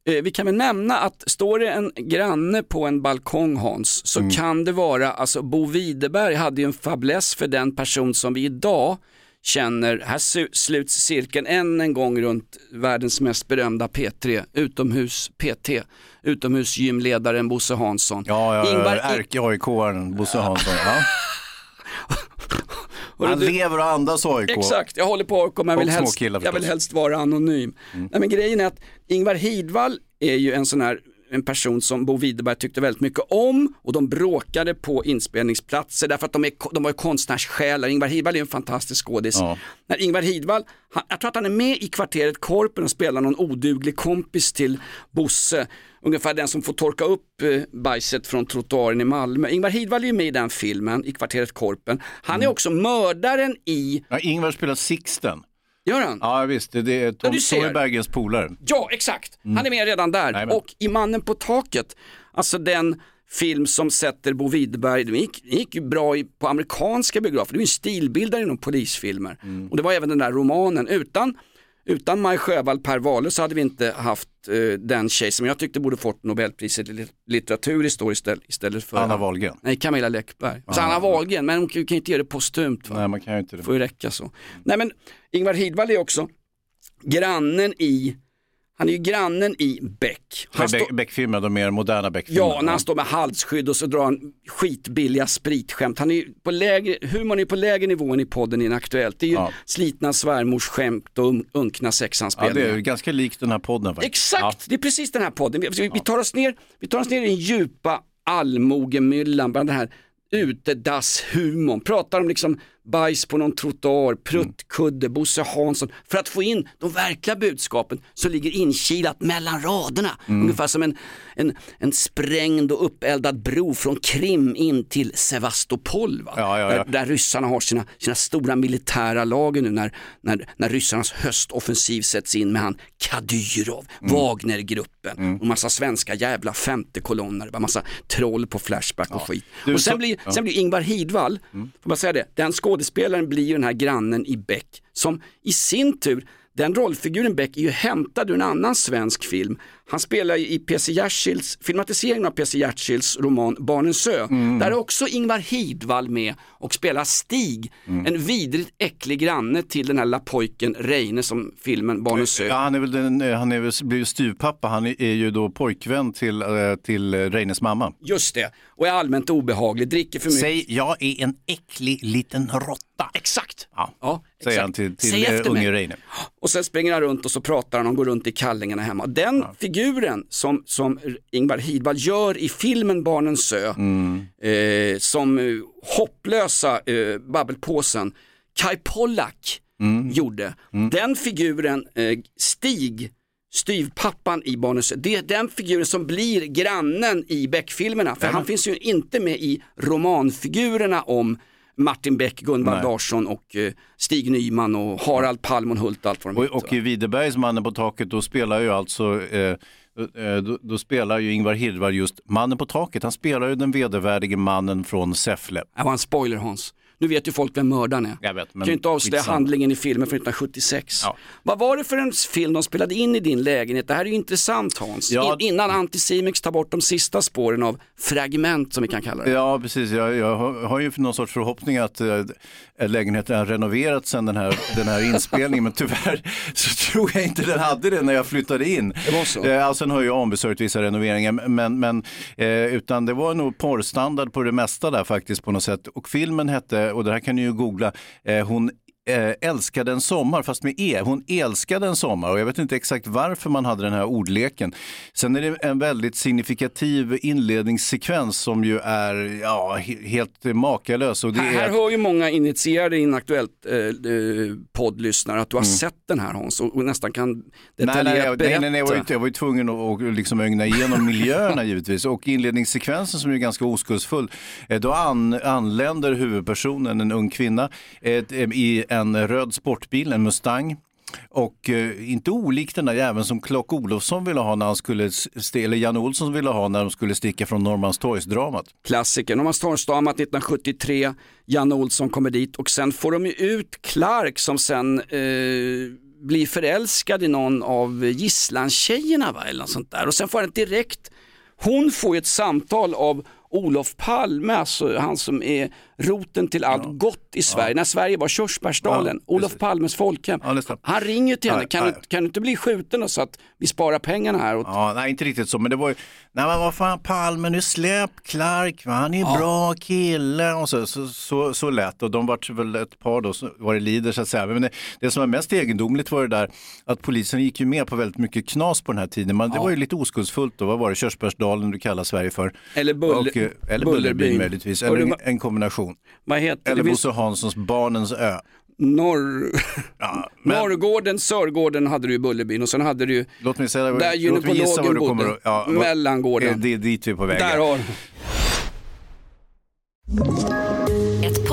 Eh, Vi kan väl nämna att står det en granne på en balkong Hans, så Mm. kan det vara, alltså Bo Widerberg hade ju en fäbless för den person som vi idag känner, här sluts cirkeln än en gång runt världens mest berömda P3, utomhus PT, utomhusgymledaren Bosse Hansson. Ja, ja, Ingvar- ärke-AIK-aren Bosse Hansson. Ja. (laughs) Hörru, Han du- lever och andas AIK. Exakt, jag håller på och men jag vill, helst, jag vill. Mm. helst vara anonym. Nej, men grejen är att Ingvar Hidvall är ju en sån här en person som Bo Widerberg tyckte väldigt mycket om och de bråkade på inspelningsplatser därför att de, är, de var ju konstnärssjälar. Ingvar Hidvall är en fantastisk skådis. Ja. När Ingvar Hidvall, han, jag tror att han är med i kvarteret Korpen och spelar någon oduglig kompis till Bosse. Ungefär den som får torka upp eh, bajset från trottoaren i Malmö. Ingvar Hidvall är ju med i den filmen, i kvarteret Korpen. Han Mm. är också mördaren i, Ja, Ingvar spelar Sixten. Gör han? Ja visst, det, är Tom, du ser. Tommy Bergens polare. Ja, exakt. Han är med redan där. Jajamän. Och i Mannen på taket, alltså den film som sätter Bo Widerberg, det gick, gick ju bra i, på amerikanska biografer, det är ju en stilbildare inom polisfilmer. Och det var även den där romanen. Utan, utan Maj Sjöwall Per Wahlöö så hade vi inte haft eh, den tjej som jag tyckte borde fått Nobelpriset i lit- litteratur istället, istället, istället för Anna Wahlgren. Nej, Camilla Läckberg. Alltså Anna Wahlgren, men hon kan ju inte ge det postumt. Va? Nej, man kan ju inte det. får ju räcka så. Nej men Ingvar Hidvall är också grannen i, han är ju grannen i Beck. Han Beck- står- Beck-filmer, de mer moderna Beck-filmer. Ja, när han står med halsskydd och så drar han skitbilliga spritskämt. Han är på lägre, humorn är på lägre nivå än i podden i Aktuellt. Det är ju Ja. slitna svärmorsskämt och un- unkna Ja, sexanspelningar. det är ganska likt den här podden faktiskt. Exakt, det är precis den här podden. Vi, vi, vi, tar oss ner, vi tar oss ner i den djupa allmogemyllan, bland den här utedasshumorn. Pratar om liksom bajs på någon trottoar, pruttkudde, Bosse Hansson. För att få in de verkliga budskapen så ligger inkilat mellan raderna. Ungefär som en, en, en sprängd och uppeldad bro från Krim in till Sevastopol. Va? Ja, ja, ja. Där, där ryssarna har sina, sina stora militära lager nu när, när, när ryssarnas höstoffensiv sätts in med han Kadyrov, Mm. Wagnergruppen och massa svenska jävla femte kolonner, bara massa troll på Flashback och skit. Du, och sen, så- blir. Mm. sen blir Ingvar Hidvall, får man säga det, den skådespelaren blir ju den här grannen i Beck som i sin tur den rollfiguren Beck är ju hämtad ur en annan svensk film. Han spelar ju i P.C. Jersilds, filmatiseringen av P.C. Jersilds roman Barnens ö. Mm. Där är också Ingvar Hidvall med och spelar Stig, Mm. en vidrigt äcklig granne till den här lilla pojken Reine som filmen Barnens ö. Ja, han är väl den, eh, han är väl, blir ju styvpappa, han är ju då pojkvän till, eh, till Reines mamma. Just det, och är allmänt obehaglig, dricker för mycket. Säg, jag är en äcklig liten råtta. Exakt. Ja, säger exakt. han till, till eh, unge. Reine. Och sen springer han runt och så pratar han och går runt i kallingarna hemma. Den figuren som, som Ingvar Hidvall gör i filmen Barnens ö, eh, som eh, hopplösa eh, babbelpåsen, Kai Pollak gjorde. Den figuren, eh, Stig, styvpappan i Barnens ö, det är den figuren som blir grannen i Beck-filmerna. För han finns ju inte med i romanfigurerna om Martin Beck, Gunvald. Larsson och eh, Stig Nyman och Harald Palm och Hult och allt vad de Och, heter, och i Widerbergs Mannen på taket då spelar ju alltså eh, eh, då, då spelar ju Ingvar Hirdwall just mannen på taket. Han spelar ju den vedervärdige mannen från Säffle. Det var en spoiler Hans. Nu vet ju folk vem mördaren är. Jag vet, men kan ju inte avslöja skitsamma. handlingen i filmen från 1976. Ja. Vad var det för en film de spelade in i din lägenhet? Det här är ju intressant Hans. Ja. In, innan Anticimex tar bort de sista spåren av fragment som vi kan kalla det. Ja, precis. Jag, jag har- har ju någon sorts förhoppning att eh, lägenheten har renoverats sedan den här, den här inspelningen, men tyvärr (laughs) så tror jag inte den hade det när jag flyttade in. Det var så? Eh, alltså, sen har ju ombesörjt vissa renoveringar, men, men eh, utan det var nog porrstandard på det mesta där faktiskt på något sätt. Och filmen hette, Eh, och det här kan ni ju googla, eh, hon älskade en sommar, fast med E. Hon älskade en sommar och jag vet inte exakt varför man hade den här ordleken. Sen är det en väldigt signifikativ inledningssekvens som ju är ja, he- helt makalös. Och det Här, är här hör ju många initierade Inaktuellt eh, eh, poddlyssnare att du har sett den här Hans och, och nästan kan Mm. Detaljerat nej, nej, berätta. nej, nej, jag, var ju, jag var ju tvungen att att liksom ögna igenom miljöerna (laughs) givetvis. Och inledningssekvensen som är ganska oskuldsfull, eh, då an, anländer huvudpersonen, en ung kvinna, eh, i en röd sportbil, en Mustang. Och eh, inte olikt den där jäveln som Clark Olofsson ville ha när han skulle, eller Jan Olsson ville ha när de skulle sticka från Norrmalmstorgsdramat. Klassiker. Norrmalmstorgsdramat 1973, Janne Olsson kommer dit och sen får de ju ut Clark som sen eh, blir förälskad i någon av gisslantjejerna va? eller något sånt där. Och sen får han direkt, hon får ju ett samtal av Olof Palme, alltså han som är roten till allt gott i Sverige, när Sverige var körsbärsdalen, Ja, Olof. Palmes folkhem. Ja, han ringer till henne, Ja, kan, ja. du, kan du inte bli skjuten så att vi sparar pengarna här? Och, Ja, nej, inte riktigt så, men det var ju, nej men vad fan Palme, nu släpp Clark, va? han är en bra kille och så, så, så, så lätt och de var väl ett par då, så var det lider så att säga. Men det, det som var mest egendomligt var det där att polisen gick ju med på väldigt mycket knas på den här tiden, men det var ju lite oskuldsfullt då, vad var det, Körsbärsdalen du kallar Sverige för? Eller Buller- och, eh, eller Bullerbyn. Möjligtvis, eller en, en kombination. Vad heter Eller det? Bosse Hanssons Barnens ö. Norr... (laughs) Ja, men, Norrgården, Sörgården hade du i Bullerbyn och sen hade du låt mig säga, där gynekologen bodde, kommer ja, Mellangården. Det är dit vi är på väg. Där har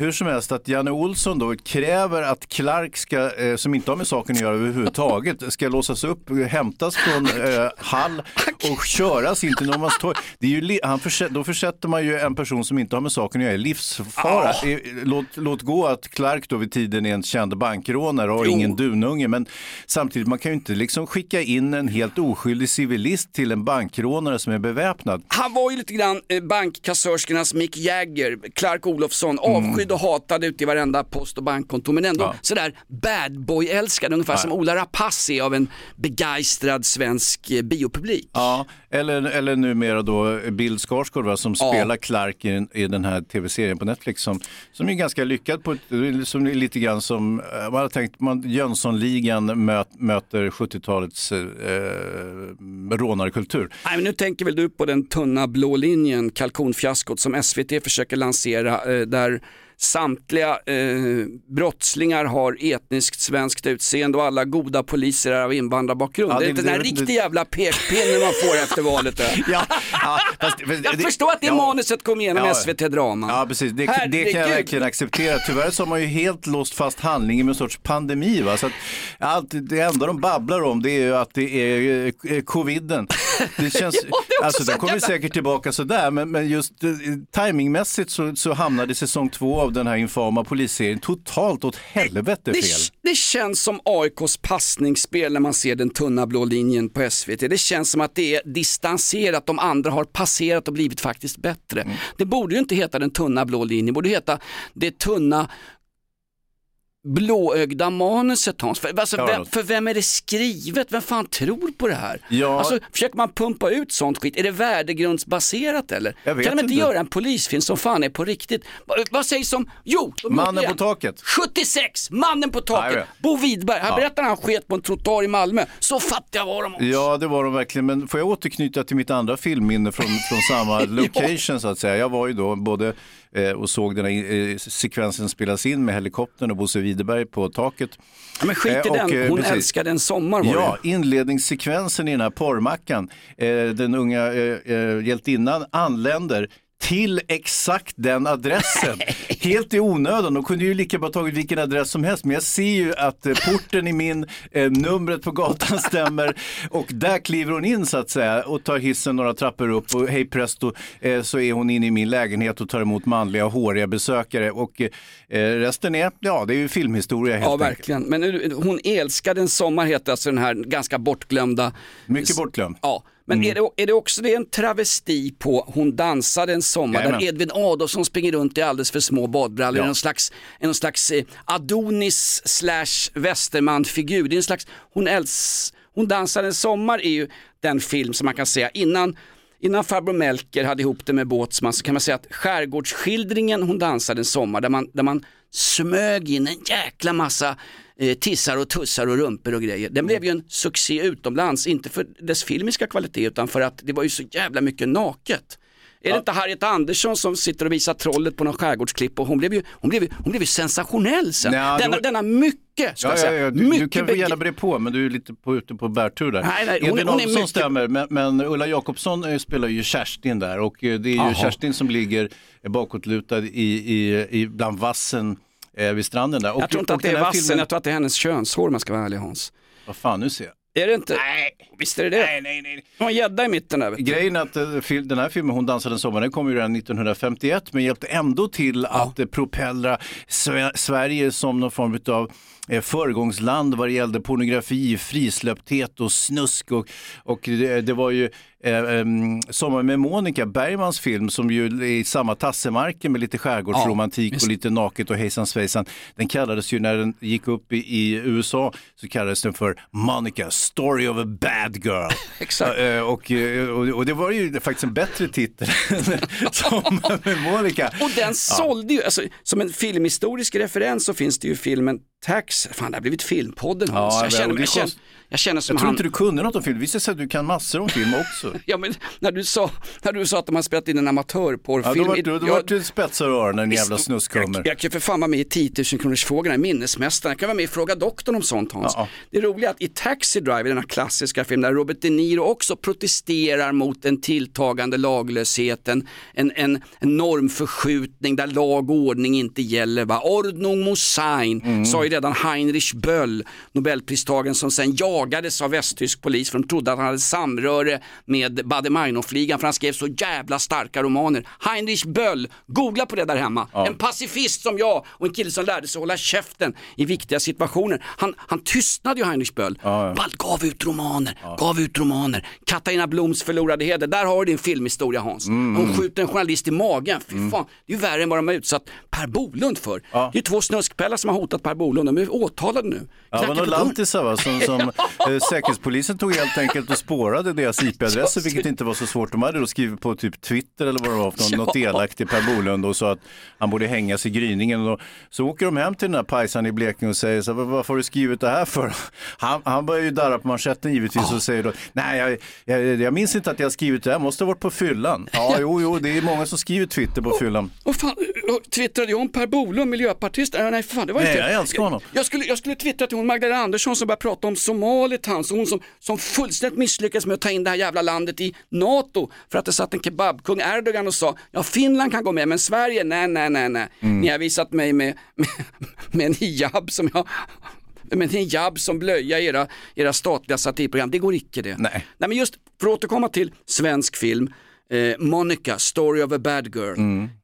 Hur som helst att Janne Olsson då kräver att Clark ska, eh, som inte har med saken att göra överhuvudtaget, ska låsas upp, hämtas från eh, Hall och köras in till Norrmalmstorg. Det är ju, han försä- då försätter man ju en person som inte har med saken att göra i livsfara. Eh, Låt, låt gå att Clark då vid tiden är en känd bankrånare och har Jo. ingen dununge, men samtidigt man kan ju inte liksom skicka in en helt oskyldig civilist till en bankrånare som är beväpnad. Han var ju lite grann eh, bankkassörskornas Mick Jagger, Clark Olofsson, avskydd och hatad ute i varenda post och bankkontor men ändå Ja. sådär bad boy-älskad, ungefär som Ola Rapace av en begeistrad svensk eh, biopublik. Ja, eller, eller numera då Bill Skarsgård va, som Ja. spelar Clark i, den- i den här tv-serien på Netflix som, som är ganska lyckad på som är lite grann som, eh, man har tänkt, man, Jönssonligan möt, möter 70-talets eh, rånarkultur. Nej, men nu tänker väl du på den tunna blå linjen, kalkonfiaskot som SVT försöker lansera eh, där samtliga eh, brottslingar har etniskt svenskt utseende och alla goda poliser är av invandrarbakgrund. Ja, det är det- inte den här det- riktig det- jävla pekpinne man får efter valet. det. (laughs) Ja, ja, fast, fast, Jag förstår att det manuset kom igenom Ja. SVT-draman. Ja, precis. Det, det kan jag verkligen acceptera. Tyvärr så har man ju helt låst fast handlingen med en sorts pandemi. Va? Så att allt, det enda de babblar om det är ju att det är eh, coviden. Det känns, Ja, det alltså så den kommer säkert tillbaka sådär, men, men just eh, timingmässigt så, så hamnade säsong två av den här infama polisserien totalt åt helvete Det, fel. det känns som AIKs passningsspel när man ser den tunna blå linjen på SVT. Det känns som att det är distanserat, de andra har passerat och blivit faktiskt bättre. Mm. Det borde ju inte heta den tunna blå linjen, det borde heta det tunna blåögda manuset Hans. För, alltså, Ja, vem, för vem är det skrivet? Vem fan tror på det här? Ja. Alltså, försöker man pumpa ut sånt skit? Är det värdegrundsbaserat eller? Kan de inte inte. göra en polisfilm som fan är på riktigt? Va- Vad sägs om, jo, Mannen på taket. 76, Mannen på Ja, taket. Bo Widerberg, här Ja. berättar han sket på en trottoar i Malmö. Så fattiga var de också. Ja, det var de verkligen. Men får jag återknyta till mitt andra filmminne från, från samma (laughs) location så att säga. Jag var ju då både eh, och såg den här eh, sekvensen spelas in med helikoptern och Bosse Widerberg på taket. Ja, men skit i Eh, och, den, eh, hon precis. älskade en sommar var Ja, det. inledningssekvensen i den här porrmackan. Eh, den unga eh, eh, hjältinnan anländer till exakt den adressen. (laughs) Helt i onödan. De kunde ju lika bra tagit vilken adress som helst. Men jag ser ju att eh, porten i min, eh, numret på gatan stämmer. (laughs) Och där kliver hon in så att säga och tar hissen några trappor upp och hej presto eh, så är hon inne i min lägenhet och tar emot manliga håriga besökare. Och eh, resten är, ja det är ju filmhistoria helt Ja, enkelt. verkligen. Men nu, hon älskade en sommar heter alltså den här ganska bortglömda. Mycket bortglömd. Ja, men är, det, är det också det en travesti på Hon dansade en sommar Jajamän. där Edvin Adolfsson springer runt i alldeles för små badbrallor, Ja. ja. någon slags, någon slags eh, Adonis slash Westerman-figur. Det är en slags, hon, äls, hon dansade en sommar är ju den film som man kan säga innan Innan farbror Melker hade ihop det med Båtsman så kan man säga att skärgårdsskildringen Hon dansade en sommar där man, där man smög in en jäkla massa eh, tissar och tussar och rumpor och grejer. Den blev ju en succé utomlands, inte för dess filmiska kvalitet utan för att det var ju så jävla mycket naket. Är det inte Harriet Andersson som sitter och visar trollet på någon skärgårdsklipp och hon blev ju, hon blev hon blev ju sensationell sen. Det denna, var- denna mycket, ska Ja, jag ja, säga. ja. Du, mycket du kan få gärna bre på, men du är lite på, ute på bärtur där. Nej, nej, hon Edvin Adolfsson mycket- stämmer, men, men Ulla Jakobsson eh, spelar ju Kerstin där och eh, det är ju Jaha. Kerstin som ligger bakåtlutad i, i, i bland vassen eh, vid stranden där. Och, Jag tror inte att det är vassen, filmen- jag tror att det är hennes könshår om man ska vara ärlig Hans. Vad fan, nu ser jag. Är det inte? Nej, visst är det det? Nej, nej, nej. Det var en gädda i mitten där. Grejen är att eh, den här filmen, Hon dansade en sommar, den kom ju redan 1951 men hjälpte ändå till att eh, propellra Sve- Sverige som någon form av eh, föregångsland vad det gällde pornografi, frisläppthet och snusk. Och, och det, det var ju Sommar med Monica, Bergmans film som ju är i samma tassemarken med lite skärgårdsromantik och lite naket och hejsan svejsan. Den kallades ju när den gick upp i, i USA så kallades den för Monica, Story of a Bad Girl. (laughs) Exakt. Eh, Och, eh, och, och det var ju faktiskt en bättre titel (laughs) som med Monica. Och den sålde ju, alltså, som en filmhistorisk referens så finns det ju filmen Tax, fan det har blivit filmpodden Hans. Ja, jag, känner, jag, känner, jag känner som Jag tror han, inte du kunde något om film, visst det att du kan massor om film också. (laughs) ja, men när, du sa, när du sa att de har spelat in en Ja, amatörporrfilm. då du, då ja, var du spetsar öronen, en jävla snuskhummer. Jag, jag kan för fan vara med i 10 000 kronors frågorna, Minnesmästaren, jag kan vara med i Fråga doktorn om sånt Hans. Ja. Det roliga är att i Taxi Driver, denna klassiska film där Robert De Niro också protesterar mot en tilltagande laglöshet, en, en, en, normförskjutning där lag och ordning inte gäller. Va? Ordnung muss sein, Mm. sa ju redan Heinrich Böll, nobelpristagaren som sen jagades av västtysk polis för de trodde att han hade samröre med Baader-Meinhof-ligan för han skrev så jävla starka romaner. Heinrich Böll, googla på det där hemma. En pacifist som jag och en kille som lärde sig hålla käften i viktiga situationer. Han, han tystnade ju Heinrich Böll. Ball gav ut romaner, gav ut romaner. Katarina Bloms förlorade heder, där har du din filmhistoria Hans. Hon skjuter en journalist i magen, fy fan. Det är ju värre än vad de har utsatt Per Bolund för. Det är ju två snuskhpellar som har hotat Per Bolund, de är åtalade nu. Ja, det var dörren. lantisar va, som, som (laughs) Säkerhetspolisen tog helt enkelt och spårade deras IP-adresser, vilket inte var så svårt. De hade då skrivit på typ Twitter eller vad det var, något, Ja. något elakt till Per Bolund och sa att han borde hängas i gryningen. Och så åker de hem till den här pajsan i Blekinge och säger så här, "Vad- varför har du skrivit det här för? Han, han börjar ju darra på manschetten givetvis och säger då, nej jag, jag, jag minns inte att jag skrivit det här, måste ha varit på fyllan. Ja, jo, jo, det är många som skriver Twitter på fyllan. Fan, jag twittrade jag om Per Bolund, miljöpartist? Äh, nej, fan, det var Nej, inte. jag älskar honom. Jag, jag skulle, jag skulle twittra till hon Magdalena Andersson som började prata om Somalitands, hon som, som fullständigt misslyckades med att ta in det här jävla landet i NATO för att det satt en kebabkung Erdogan och sa, ja Finland kan gå med men Sverige, nej, nej, nej, nej. Mm. Ni har visat mig med, med, med en hijab som jag med en hijab som blöja era, era statliga satirprogram, det går icke det. Nej. Nej men just för att återkomma till svensk film, eh, Monica, Story of a Bad Girl.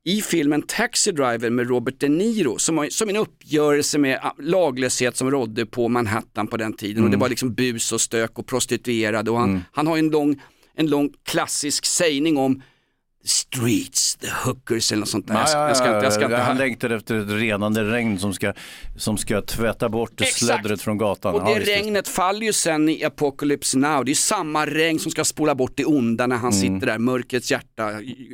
I filmen Taxi Driver med Robert De Niro som, har- som en uppgörelse med ah, laglöshet som rådde på Manhattan på den tiden. Och det var liksom bus och stök och prostituerade. Och han, han har en lång, en lång klassisk sägning om streets, the hookers eller något sånt där. Ja, Jag jag ska inte- jag ska inte- Han längtar efter ett renande regn som ska, som ska tvätta bort Exakt. släddret från gatan. Och det Ja, visst, visst. regnet faller ju sen i Apocalypse Now. Det är samma regn som ska spola bort det onda när han Mm. sitter där, mörkrets hjärta.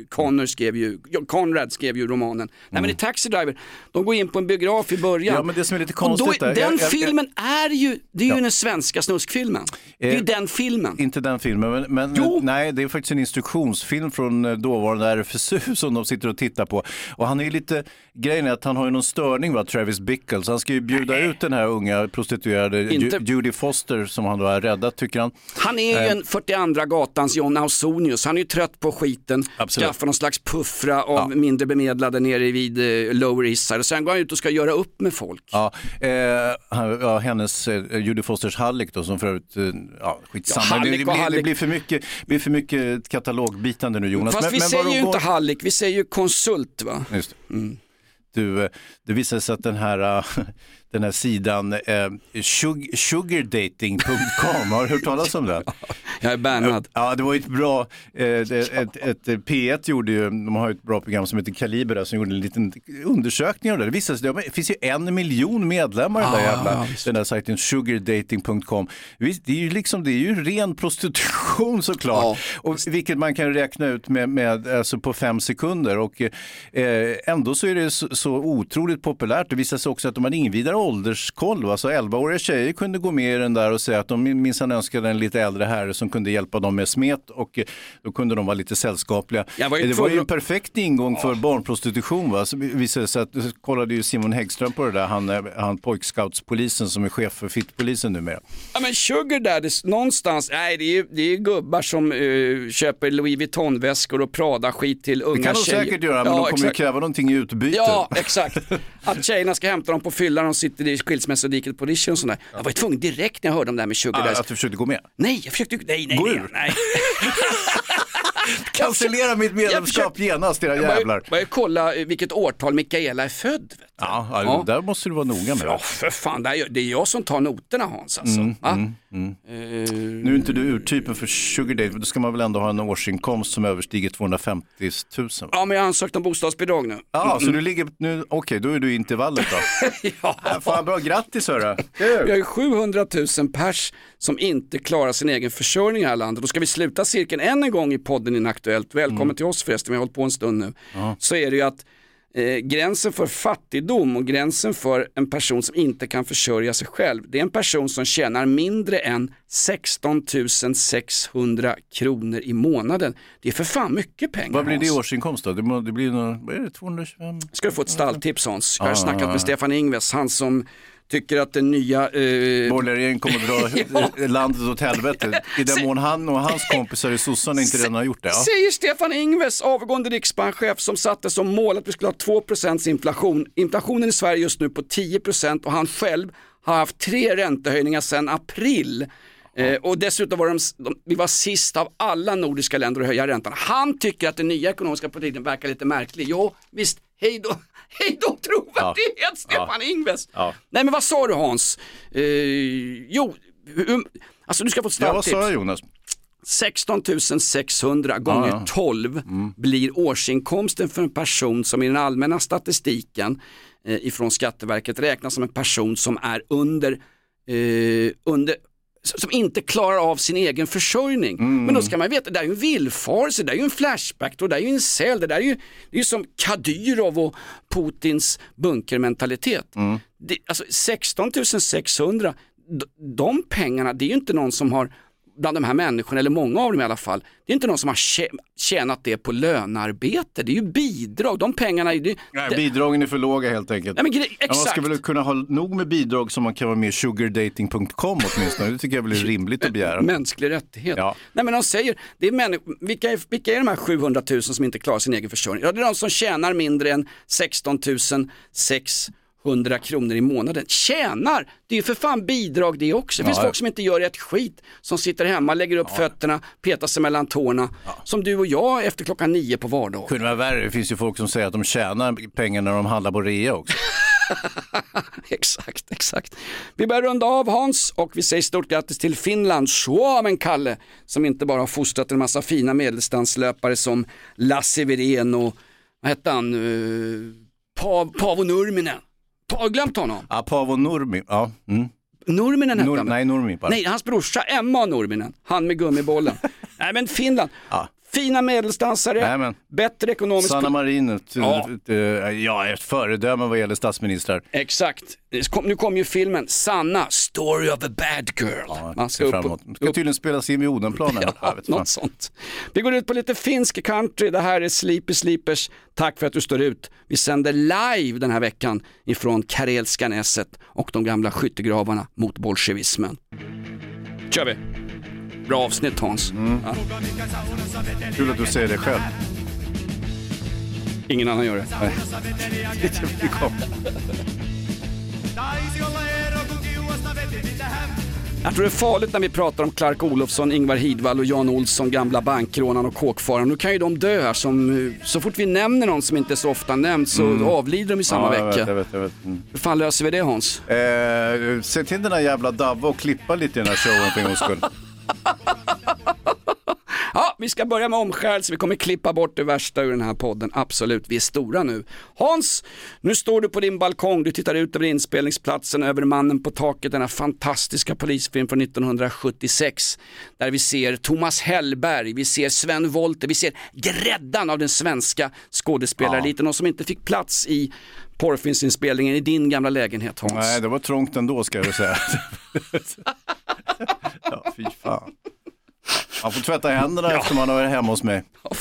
Connor skrev ju, Conrad skrev ju romanen. Nej men i Taxi Driver, de går in på en biograf i början. Mm. Ja, men det som är lite Och då, konstigt den jag- filmen är ju, det är ju Ja. den svenska snuskfilmen. Det är ju Eh, den filmen. Inte den filmen, men, men nej, det är faktiskt en instruktionsfilm från eh, dåvarande RFSU (laughs) som de sitter och tittar på. Och han är ju lite, grejen är att han har ju någon störning, va, Travis Bickle, så han ska ju bjuda ut den här unga prostituerade Inte- Ju- Judy Foster som han då har räddat, tycker han. Han är ju Eh. en 42 gatans John Ausonius, han är ju trött på skiten, Absolut. skaffar någon slags puffra av mindre bemedlade nere vid eh, Lower East Side och sen går han ut och ska göra upp med folk. Ja, eh, ja, hennes, eh, Judy Fosters Halleck då, som för övrigt, eh, ja skitsamma, Ja, det, det, blir, det blir för mycket, det blir för mycket katalogbitande nu Jonas. Fast vi vad säger ju går- inte Halleck, vi säger ju konsult va? Just det. Du, eh, det visade sig att den här, eh, (laughs) den här sidan eh, sug, sugardating.com, har du hört talas om den? (laughs) Jag är bannad. Ja, det var ett bra, eh, ett, ett, ett, P1 gjorde ju, de har ett bra program som heter Kaliber där, som gjorde en liten undersökning av det. Det visade sig, det finns ju en miljon medlemmar i den där Ah, jävla, den där sajten sugardating.com. Det är ju liksom, det är ju ren prostitution (laughs) såklart. Och vilket man kan räkna ut med, med alltså på fem sekunder och eh, ändå så är det så, så otroligt populärt. Det visade sig också att de hade ingen vidare ålderskoll. va? Alltså 11-åriga tjejer kunde gå med i den där och säga att de minsann önskade en lite äldre herre som kunde hjälpa dem med smet och eh, då kunde de vara lite sällskapliga. Var ju det var ju en perfekt ingång för barnprostitution. Va? Så visade sig att, så kollade ju Simon Häggström på det där, han, eh, han pojkscoutspolisen som är chef för fittpolisen numera. Ja men sugar daddies, någonstans, nej det är ju det är gubbar som eh, köper Louis Vuitton-väskor och Prada-skit till unga Det kan de tjejer. säkert göra, men Ja, de kommer ju kräva någonting i utbyte. Ja, exakt. Att tjejerna ska hämta dem på fyllan och sitter i skilsmässodiket på Riche och sånt där. Jag var tvungen direkt när jag hörde om det här med sugar Ah, att du försökte gå med. Nej, jag försökte nej, nej, Gå ur. nej. (laughs) Cancellera mitt medlemskap genast era Jag började- jävlar. började kolla eh, vilket årtal Mikaela är född. Ja, ja, där måste du vara noga med. Ja, för fan, det är, jag som tar noterna Hans alltså. Mm, mm, mm. Nu är inte du urtypen för sugar date, då ska man väl ändå ha en årsinkomst som överstiger 250 000? va? Ja, men jag har ansökt om bostadsbidrag nu. Ja, så Mm. du ligger nu, okej då är du i intervallet då. (laughs) ja. Fan bra, grattis hörru. Vi har ju 700 000 pers som inte klarar sin egen försörjning i det här landet. Då ska vi sluta cirkeln än en gång i podden Inaktuellt. Välkommen Mm. till oss förresten, vi har hållit på en stund nu. Så är det ju att eh, gränsen för fattigdom och gränsen för en person som inte kan försörja sig själv, det är en person som tjänar mindre än 16 600 kronor i månaden. Det är för fan mycket pengar. Vad blir det i årsinkomst då? Det, må, det blir vad är det, 225? Ska du få ett stalltips Hans. Jag har Ah. snackat med Stefan Ingves, han som tycker att den nya... Eh... Borgerliga kommer att dra (laughs) landet åt helvete. I den mån han och hans kompisar i sossarna inte redan har gjort det. Ja. Säger Stefan Ingves, avgående riksbankschef som satte som mål att vi skulle ha 2 inflation. Inflationen i Sverige just nu på 10% och han själv har haft tre räntehöjningar sedan april. Eh, och dessutom var de, de, vi var sist av alla nordiska länder att höja räntan. Han tycker att den nya ekonomiska politiken verkar lite märklig. Jo, visst, hej då, hej då trovärdighet Stefan Ingves. Ja. Nej men vad sa du Hans? Eh, jo, um, alltså du ska få ett Ja, vad starttips. sa jag Jonas? 16 600 gånger Ja, ja. 12 blir årsinkomsten för en person som i den allmänna statistiken eh, ifrån Skatteverket räknas som en person som är under, eh, under som inte klarar av sin egen försörjning. Men då ska man veta, det där är ju en villfarelse, det där är ju en flashback, det där är ju en cell, det där är ju, det är ju som Kadyrov och Putins bunkermentalitet. Det, alltså 16 600, d- de pengarna, det är ju inte någon som har bland de här människorna, eller många av dem i alla fall, det är inte någon som har tjä- tjänat det på lönearbete. Det är ju bidrag, de pengarna det, Nej, det, bidragen är för låga helt enkelt. Nej, men Ja, man ska exakt. väl kunna ha nog med bidrag som man kan vara med i sugardating.com åtminstone. Det tycker jag väl är rimligt att begära. (laughs) Mänsklig rättighet. Ja. Nej men de säger, det är människor, vilka, är, vilka är de här 700 000 som inte klarar sin egen försörjning? Ja det är de som tjänar mindre än 16 600 kronor i månaden. Tjänar! Det är ju för fan bidrag det också. Det finns Ja. folk som inte gör ett skit, som sitter hemma, lägger upp fötterna, petar sig mellan tårna. Som du och jag efter klockan nio på vardag. kunde vara värre. Det finns ju folk som säger att de tjänar pengar när de handlar på rea också. (laughs) exakt, exakt. Vi börjar runda av Hans och vi säger stort grattis till Finland, Suomen Kalle, som inte bara har fostrat en massa fina medeldistanslöpare som Lasse Wirén och, vad hette han, uh, Pav, Paavo Nurminen. Pa, glömt honom? Ja, Paavo Nurmi. Ja. Mm. Nurminen hette Nur, han. nej, Nurmi bara. Nej, hans brorsa Emma Nurminen, han med gummibollen. (laughs) nej men Finland, Ja. Fina medeldistansare, Jajamän. bättre ekonomisk... Sanna Marin, ett, Ja. eh, ja, ett föredöme vad gäller statsministrar. Exakt. Nu kom ju filmen Sanna, Story of a bad girl. Ja, Man ser fram emot. ska upp, tydligen spelas in vid Odenplan. (laughs) ja, vet fan. något sånt. Vi går ut på lite finsk country. Det här är Sleepy Sleepers. Tack för att du står ut. Vi sänder live den här veckan ifrån Karelska näset och de gamla skyttegravarna mot bolsjevismen. kör vi. Bra avsnitt Hans. Mm. Ja. Kul att du säger det själv. Ingen annan gör det. Nej. Jag tror det är farligt när vi pratar om Clark Olofsson, Ingvar Hidvall och Jan Olsson, gamla bankrånaren och kåkfararen. Nu kan ju de dö här som, eh, så fort vi nämner någon som inte så ofta nämnd så avlider de i samma Mm. Ja, vecka. vet, jag vet, jag vet. Mm. Hur fan löser vi det Hans? Eh, se till den där jävla Davva och klippa lite i den här showen för en gångs skull. (laughs) Ja, vi ska börja med omskärelse. Vi kommer klippa bort det värsta ur den här podden. Absolut, vi är stora nu. Hans, nu står du på din balkong. Du tittar ut över inspelningsplatsen, över mannen på taket, denna fantastiska polisfilm från 1976. Där vi ser Thomas Hellberg, vi ser Sven Wollter, vi ser gräddan av den svenska skådespelareliten. Och som inte fick plats i porrfilmsinspelningen i din gamla lägenhet Hans. Nej, det var trångt ändå ska jag säga. (laughs) ja, fy fan. Man får tvätta händerna efter man har varit hemma hos mig. Ja.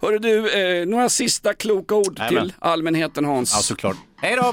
Hörru du, eh, några sista kloka ord Jajamän. till allmänheten Hans. Ja, såklart. Hej då!